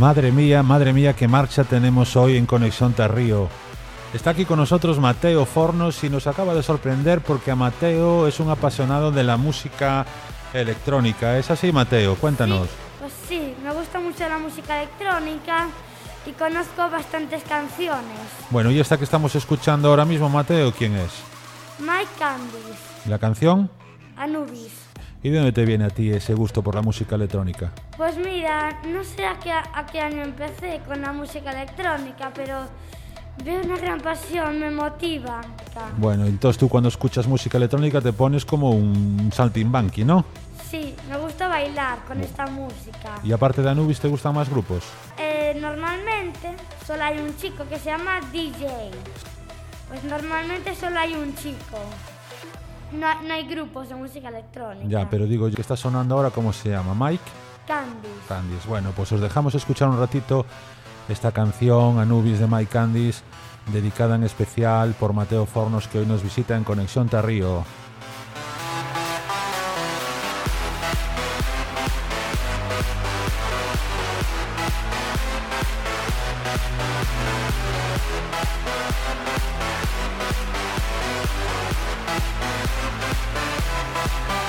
Madre mía, madre mía, qué marcha tenemos hoy en Conexión Tarrío. Está aquí con nosotros Mateo Fornos y nos acaba de sorprender porque a Mateo es un apasionado de la música electrónica. ¿Es así, Mateo? Cuéntanos. Sí, pues sí, me gusta mucho la música electrónica y conozco bastantes canciones. Bueno, y esta que estamos escuchando ahora mismo, Mateo, ¿quién es? Mike Candice, ¿La canción? Anubis. ¿Y de dónde te viene a ti ese gusto por la música electrónica? Pues mira, no sé a qué, a qué año empecé con la música electrónica, pero veo una gran pasión, me motiva. Bueno, entonces tú cuando escuchas música electrónica te pones como un saltimbanqui, ¿no? Sí, me gusta bailar con esta música. Y aparte de Anubis, ¿te gustan más grupos? Eh, normalmente solo hay un chico que se llama DJ. Pues normalmente solo hay un chico. No, hay- no hay grupos de música electrónica. Ya, pero digo, ¿qué está sonando ahora? ¿Cómo se llama? ¿Mike? Candice. Candice. Bueno, pues os dejamos escuchar un ratito esta canción, Anubis de Mike Candice, dedicada en especial por Mateo Fornos, que hoy nos visita en Conexión Tarrío.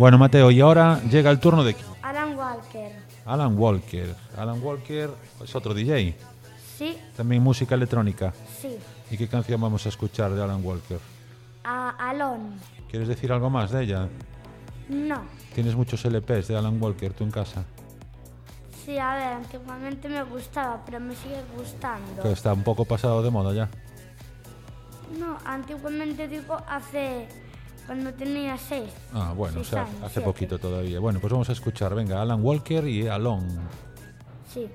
Bueno, Mateo, y ahora llega el turno de Alan Walker. Alan Walker. Alan Walker es otro DJ, Sí, también música electrónica. sí. ¿Y qué canción vamos a escuchar de Alan Walker? A Alon. ¿Quieres decir algo más de ella? No. ¿Tienes muchos LPs de Alan Walker tú en casa? Sí, a ver, antiguamente me gustaba, pero me sigue gustando. Que está un poco pasado de moda ya. No, antiguamente digo hace cuando tenía seis. Ah, bueno, o seis sea, años, hace siete. poquito todavía. Bueno, pues vamos a escuchar, venga, Alan Walker y Alon. Sí.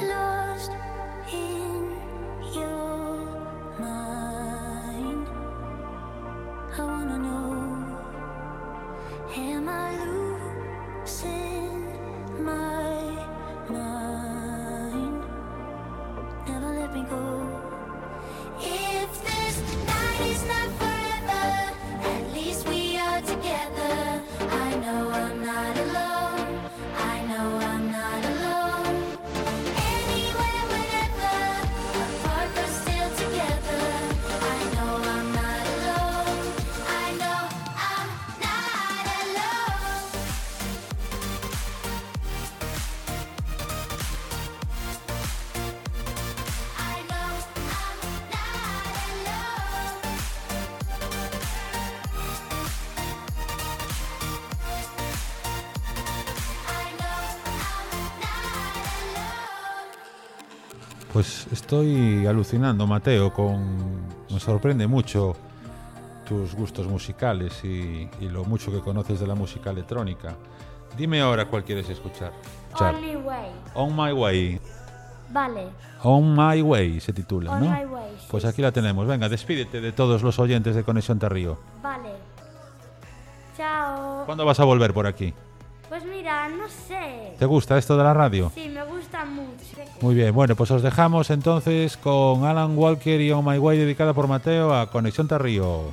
Lost in your mind. I wanna know, Pues estoy alucinando, Mateo, con... Me sorprende mucho tus gustos musicales y, y lo mucho que conoces de la música electrónica. Dime ahora cuál quieres escuchar. Char. Only Way. On My Way. Vale. On My Way se titula, On ¿no? My Way, sí, Pues aquí la tenemos. Venga, despídete de todos los oyentes de Conexión Tarrío. Vale. Chao. ¿Cuándo vas a volver por aquí? Pues mira, no sé. ¿Te gusta esto de la radio? Sí, me gusta Muy bien, bueno, pues os dejamos entonces con Alan Walker y On My Way dedicada por Mateo a Conexión Tarrío.